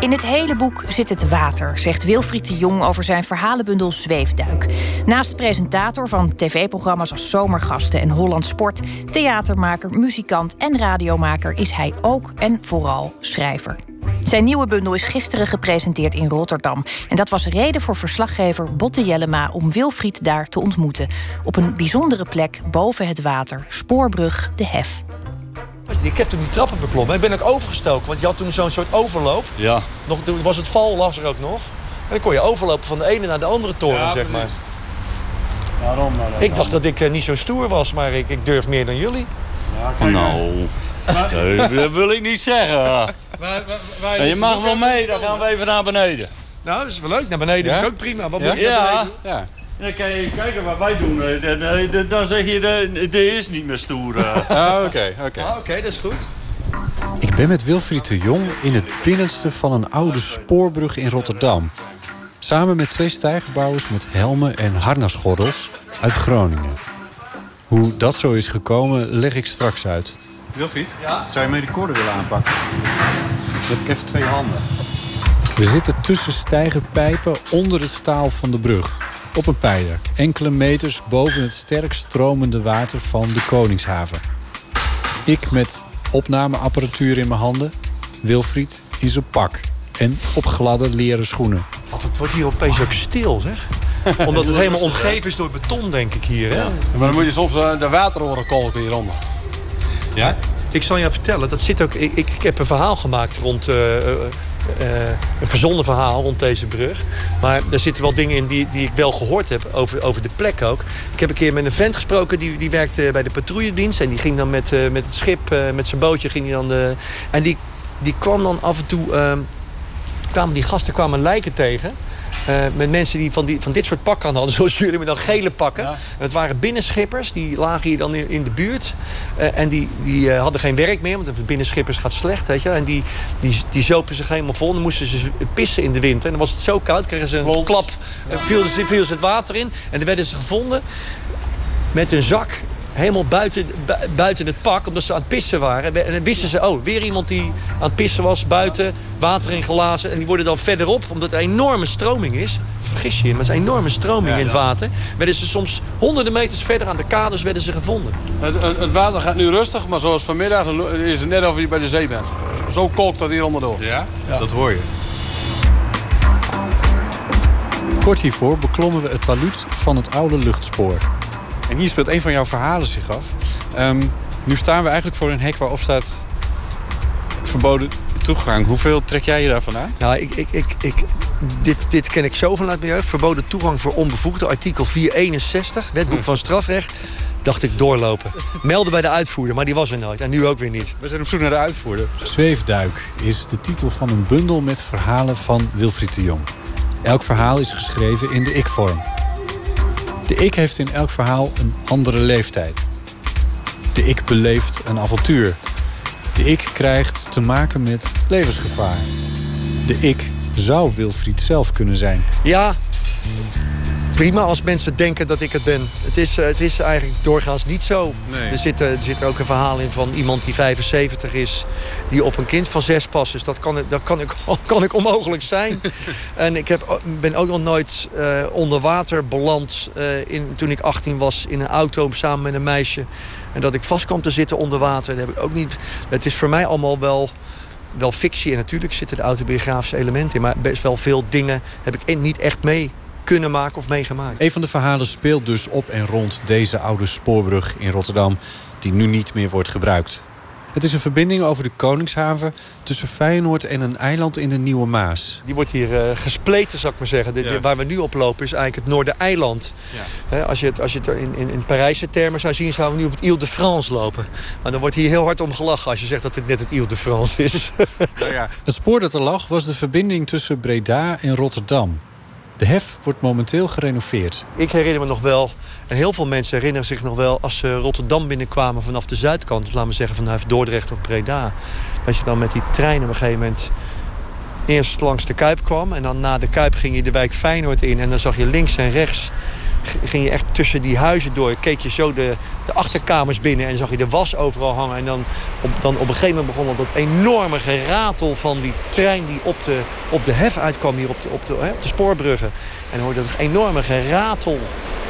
In het hele boek zit het water, zegt Wilfried de Jong over zijn verhalenbundel Zweefduik. Naast presentator van tv-programma's als Zomergasten en Holland Sport, theatermaker, muzikant en radiomaker is hij ook en vooral schrijver. Zijn nieuwe bundel is gisteren gepresenteerd in Rotterdam. En dat was reden voor verslaggever Botte Jellema om Wilfried daar te ontmoeten. Op een bijzondere plek boven het water, spoorbrug De Hef. Ik heb toen die trappen beklommen en ben ik overgestoken. Want je had toen zo'n soort overloop. Ja. Nog, toen was het val, las er ook nog. En dan kon je overlopen van de ene naar de andere toren, Ja, zeg maar. Waarom? Ik dacht dat ik eh, niet zo stoer was, maar ik, ik durf meer dan jullie. Nou, nee, dat wil ik niet zeggen. Ja, je mag wel mee, dan gaan we even naar beneden. Nou, dat is wel leuk. Naar beneden Ja? vind ik ook prima. Wat Ja? Ja. Ja. Dan kan je kijken wat wij doen. Eh, dan- dan- Dan zeg je, de- dit is niet meer stoer. eh. Ah, oké, oké. Ah, Oké, dat is goed. Ik ben met Wilfried de Jong in het binnenste van een oude spoorbrug in Rotterdam. Samen met twee stijgerbouwers met helmen en harnasgordels uit Groningen. Hoe dat zo is gekomen, leg ik straks uit. Wilfried, zou je mee de koorden willen aanpakken? Dan heb ik even twee handen. We zitten tussen stijgerpijpen onder het staal van de brug. Op een pijler, enkele meters boven het sterk stromende water van de Koningshaven. Ik met opnameapparatuur in mijn handen. Wilfried in zijn pak. En op gladde leren schoenen. Want het wordt hier opeens ook stil, zeg. Omdat het helemaal omgeven is door beton, denk ik hier. Hè? Maar dan moet je soms eh, de water horen kolken hieronder. Ja? Ik zal je vertellen, dat zit ook, ik, ik, heb een verhaal gemaakt rond. eh, eh, een verzonnen verhaal rond deze brug. Maar er zitten wel dingen in die, die ik wel gehoord heb over, over de plek ook. Ik heb een keer met een vent gesproken die, die werkte bij de patrouilledienst. En die ging dan met, eh, met het schip, eh, met zijn bootje, ging hij dan. De, en die, die kwam dan af en toe. eh, kwamen die gasten kwamen lijken tegen. Eh, met mensen die van, die van dit soort pakken aan hadden, zoals jullie, met dan gele pakken. En het waren binnenschippers, die lagen hier dan in, in de buurt. Eh, en die, die eh, hadden geen werk meer, want de binnenschippers gaat slecht, weet je. En die, die, die zopen zich helemaal vol. Dan moesten ze pissen in de winter. En dan was het zo koud, kregen ze een klap. En viel, ze- viel ze het water in. En dan werden ze gevonden met een zak helemaal buiten, bu- buiten het pak, omdat ze aan het pissen waren. En dan wisten ze, oh, weer iemand die aan het pissen was, buiten, water in glazen. En die worden dan verderop, omdat er een enorme stroming is. Vergis je je, maar het is een enorme stroming in het water. Werden ze soms honderden meters verder aan de kaders werden ze gevonden. Het, het, het water gaat nu rustig, maar zoals vanmiddag is het net of je bij de zee bent. Zo kolkt dat hier onderdoor. Ja? Dat hoor je. Kort hiervoor beklommen we het talud van het oude luchtspoor. En hier speelt een van jouw verhalen zich af. Ehm, nu staan we eigenlijk voor een hek waarop staat verboden toegang. Hoeveel trek jij je daarvan aan? Nou, ik, ik, ik, ik, dit, dit ken ik zo vanuit mijn jeugd. Verboden toegang voor onbevoegden, artikel 461, wetboek van strafrecht. Dacht ik doorlopen. Melden bij de uitvoerder, maar die was er nooit. En nu ook weer niet. We zijn op zoek naar de uitvoerder. Zweefduik is de titel van een bundel met verhalen van Wilfried de Jong. Elk verhaal is geschreven in de ik-vorm. De ik heeft in elk verhaal een andere leeftijd. De ik beleeft een avontuur. De ik krijgt te maken met levensgevaar. De ik zou Wilfried zelf kunnen zijn. Ja, prima als mensen denken dat ik het ben. Het is, eh, het is eigenlijk doorgaans niet zo. Nee. Er, zit, eh, er zit er ook een verhaal in van iemand die 75 is... die op een kind van zes past. Dus dat kan, dat kan, ik, kan ik onmogelijk zijn. en ik heb, o- ben ook nog nooit eh, onder water beland... eh, in, toen ik 18 was in een auto samen met een meisje... en dat ik vast kwam te zitten onder water. Dat heb ik ook niet... Het is voor mij allemaal wel wel fictie. En natuurlijk zitten er autobiografische elementen in. Maar best wel veel dingen heb ik niet echt mee kunnen maken of meegemaakt. Een van de verhalen speelt dus op en rond deze oude spoorbrug in Rotterdam, die nu niet meer wordt gebruikt. Het is een verbinding over de Koningshaven tussen Feyenoord en een eiland in de Nieuwe Maas. Die wordt hier eh, gespleten, zou ik maar zeggen. De- de- Ja. waar we nu op lopen is eigenlijk het Noordereiland. Hè, als je het, als je het er in, in, in Parijse termen zou zien... zouden we nu op het Ile de France lopen. Maar dan wordt hier heel hard om gelachen... als je zegt dat dit net het Ile de France is. Het spoor dat er lag was de verbinding tussen Breda en Rotterdam. De hef wordt momenteel gerenoveerd. Ik herinner me nog wel, en heel veel mensen herinneren zich nog wel... als ze Rotterdam binnenkwamen vanaf de zuidkant... dus laten we zeggen vanuit Dordrecht of Breda... dat je dan met die trein op een gegeven moment... eerst langs de Kuip kwam... en dan na de Kuip ging je de wijk Feyenoord in... en dan zag je links en rechts ging je echt tussen die huizen door. Keek je zo de, de achterkamers binnen en zag je de was overal hangen. En dan op, dan op een gegeven moment begon dat enorme geratel van die trein die op de, op de hef uitkwam hier op de, op de, hè, op de spoorbruggen. En dan hoorde dat enorme geratel.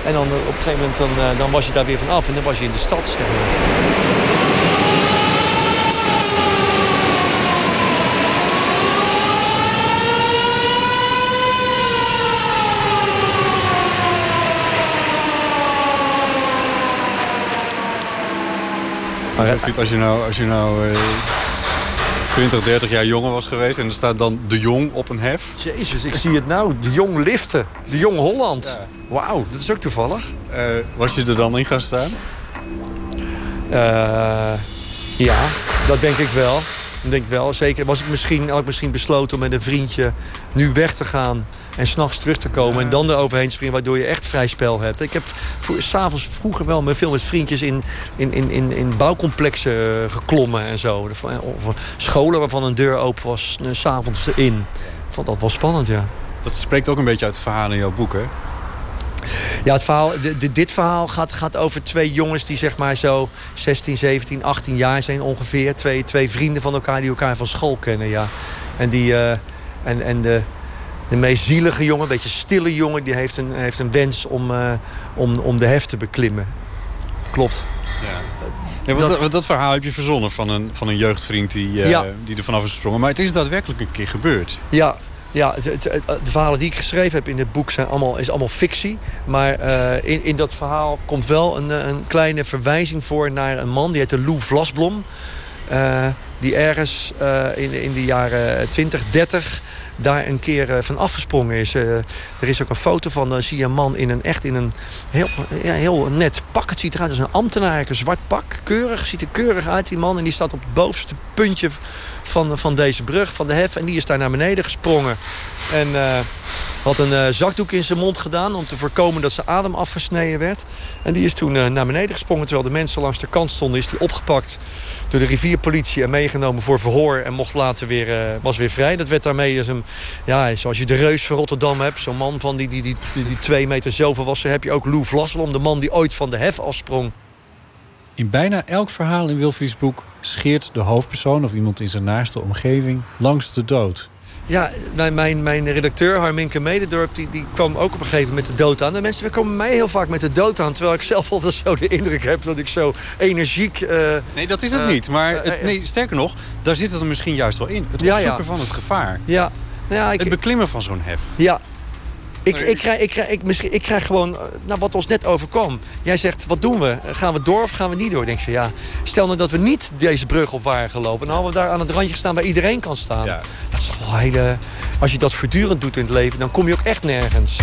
En dan op een gegeven moment dan, dan was je daar weer van af en dan was je in de stad. Maar als je nou, als je nou uh, 20, 30 jaar jonger was geweest... en er staat dan de Jong op een hef. Jezus, ik zie het nou. De Jong liften. De Jong Holland. Wauw, dat is ook toevallig. Uh, was je er dan in gaan staan? Uh, ja, dat denk ik wel. Dat denk ik wel. Zeker was ik misschien, had ik misschien besloten om met een vriendje nu weg te gaan en s'nachts terug te komen en dan eroverheen springen... waardoor je echt vrij spel hebt. Ik heb s'avonds vroeger wel met veel met vriendjes in, in, in, in, in bouwcomplexen eh, geklommen en zo. Of scholen waarvan een deur open was, eh, s'avonds erin. Ik vond dat wel spannend, ja. Dat spreekt ook een beetje uit het verhaal in jouw boek, hè? Ja, het verhaal, dit verhaal gaat, gaat over twee jongens die zeg maar zo 16, 17, 18 jaar zijn ongeveer. Twee, twee vrienden van elkaar die elkaar van school kennen, ja. En, die, uh, en, en de, de meest zielige jongen, een beetje stille jongen... die heeft een, heeft een wens om, uh, om, om de hef te beklimmen. Klopt. Ja. Ja, want dat, dat, verhaal heb je verzonnen van een, van een jeugdvriend die, uh, ja. die er vanaf is gesprongen. Maar het is daadwerkelijk een keer gebeurd. Ja, ja, het, het, de verhalen die ik geschreven heb in het boek zijn allemaal, is allemaal fictie. Maar uh, in, in dat verhaal komt wel een, een kleine verwijzing voor naar een man. Die heette Lou Vlasblom. Uh, die ergens uh, in, in de jaren 20, 30 daar een keer van afgesprongen is. Uh, er is ook een foto van, dan zie je een man in een echt in een heel, ja, heel net pak. Het ziet eruit als een ambtenaar, een zwart pak. Keurig, ziet er keurig uit die man. En die staat op het bovenste puntje van, van deze brug, van de hef. En die is daar naar beneden gesprongen. En uh, had een uh, zakdoek in zijn mond gedaan om te voorkomen dat zijn adem afgesneden werd. En die is toen uh, naar beneden gesprongen terwijl de mensen langs de kant stonden. Is die opgepakt door de rivierpolitie en meegenomen voor verhoor. En mocht later weer, was weer vrij. Dat werd daarmee als een, ja, zoals je de reus van Rotterdam hebt. Zo'n man van die, die, die, die, die twee meter zoveel was. heb je ook Lou Vlasselom, de man die ooit van de hef afsprong. In bijna elk verhaal in Wilfrieds boek scheert de hoofdpersoon of iemand in zijn naaste omgeving langs de dood. Ja, mijn, mijn redacteur Harminke Mededorp die, die kwam ook op een gegeven moment met de dood aan. De mensen komen mij heel vaak met de dood aan. Terwijl ik zelf altijd zo de indruk heb dat ik zo energiek... Uh, nee, dat is het uh, niet. Maar uh, het, nee, sterker nog, daar zit het er misschien juist wel in. Het opzoeken ja, ja. van het gevaar. Ja. Nou ja ik, het beklimmen van zo'n hef. Ja, ik, ik, krijg, ik, krijg, ik, misschien, ik krijg gewoon nou, wat ons net overkwam. Jij zegt, wat doen we? Gaan we door of gaan we niet door? Ik denk van ja, stel nou dat we niet deze brug op waren gelopen... dan hadden we daar aan het randje gestaan waar iedereen kan staan. Ja. Dat is toch wel hele... Als je dat voortdurend doet in het leven, dan kom je ook echt nergens.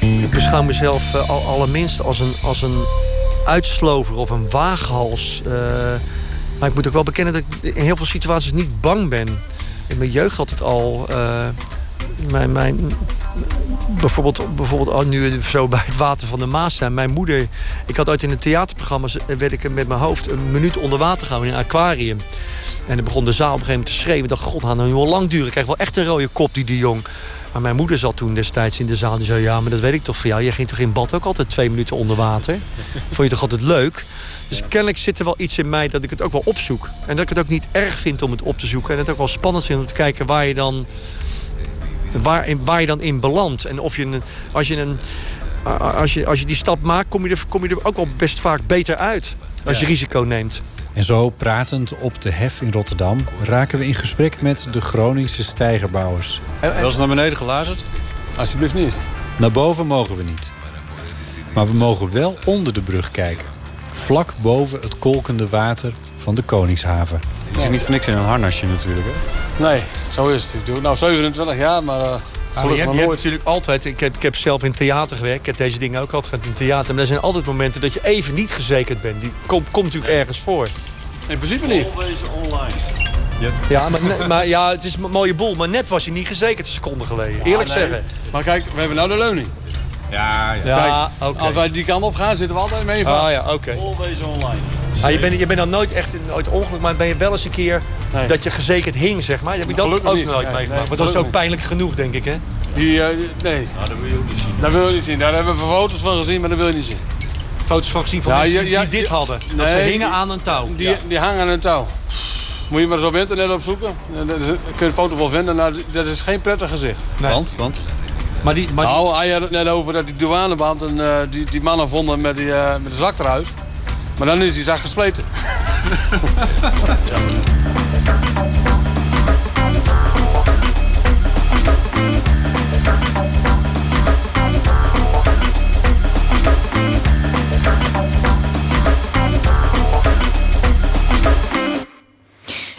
Ik beschouw mezelf uh, al, allerminst als een, als een uitslover of een waaghals. Uh, maar ik moet ook wel bekennen dat ik in heel veel situaties niet bang ben. In mijn jeugd had het al. Uh, mijn, mijn, bijvoorbeeld, bijvoorbeeld oh, nu zo bij het water van de Maas zijn. Mijn moeder, ik had uit in een theaterprogramma, werd ik met mijn hoofd een minuut onder water gehouden in een aquarium. En dan begon de zaal op een gegeven moment te schreeuwen. Ik dacht, god, nou lang duren. Ik krijg wel echt een rode kop, die, die jong. Maar mijn moeder zat toen destijds in de zaal. Die zei, ja, maar dat weet ik toch van jou. Je ging toch in bad ook altijd twee minuten onder water? Vond je toch altijd leuk? Dus kennelijk zit er wel iets in mij dat ik het ook wel opzoek. En dat ik het ook niet erg vind om het op te zoeken. En het ook wel spannend vind om te kijken waar je dan, waar, waar je dan in belandt. En of je een, als je een als je, als je die stap maakt, kom je, er, kom je er ook wel best vaak beter uit. Als je risico neemt. En zo, pratend op de hef in Rotterdam... raken we in gesprek met de Groningse stijgerbouwers. Wel eens naar beneden gelazerd? Alsjeblieft niet. Naar boven mogen we niet. Maar we mogen wel onder de brug kijken. Vlak boven het kolkende water van de Koningshaven. Je zit niet voor niks in een harnasje natuurlijk, hè? Nee, zo is het. Ik doe nou 27 jaar, maar... Uh... je, hebt, je hebt natuurlijk altijd, ik heb, ik heb zelf in theater gewerkt. Ik heb deze dingen ook altijd in theater. Maar er zijn altijd momenten dat je even niet gezekerd bent. Die komt, komt natuurlijk ergens voor. In principe niet. Always online. Ja, maar, maar, ja, het is een mooie boel. Maar net was je niet gezekerd een seconde geleden. Eerlijk nee. zeggen. Maar kijk, we hebben nou de leuning. Ja, ja. ja Kijk, okay. als wij die kant op gaan, zitten we altijd mee vast. Ah, ja, oké. Always online. Ah, je, bent, je bent dan nooit echt in ooit ongeluk, maar ben je wel eens een keer dat je gezekerd hing, zeg maar. Heb je dat Gelukkig ook niet. nooit Nee, meegemaakt? nee, Want dat is ook pijnlijk genoeg, denk ik, hè? Die, eh, nee. Nou, dat wil je ook niet zien. Dat wil je niet zien. Daar hebben we foto's van gezien, maar dat wil je niet zien. Foto's van gezien van Ja, mensen ja, ja, die dit ja. hadden. Dat ze hingen die- aan een touw. Die, die hangen aan een touw. Moet je maar eens op internet opzoeken. En daar is- kun je de foto wel vinden. Nou, dat is geen prettig gezicht. Nee. Want? Want? Maar die, maar die- Nou, hij had het net over dat die douaneband en eh, die, die mannen vonden met, die, eh, met de zak eruit. Maar dan is die zak gespleten.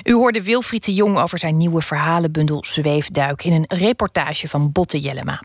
U hoorde Wilfried de Jong over zijn nieuwe verhalenbundel Zweefduik in een reportage van Botte Jellema.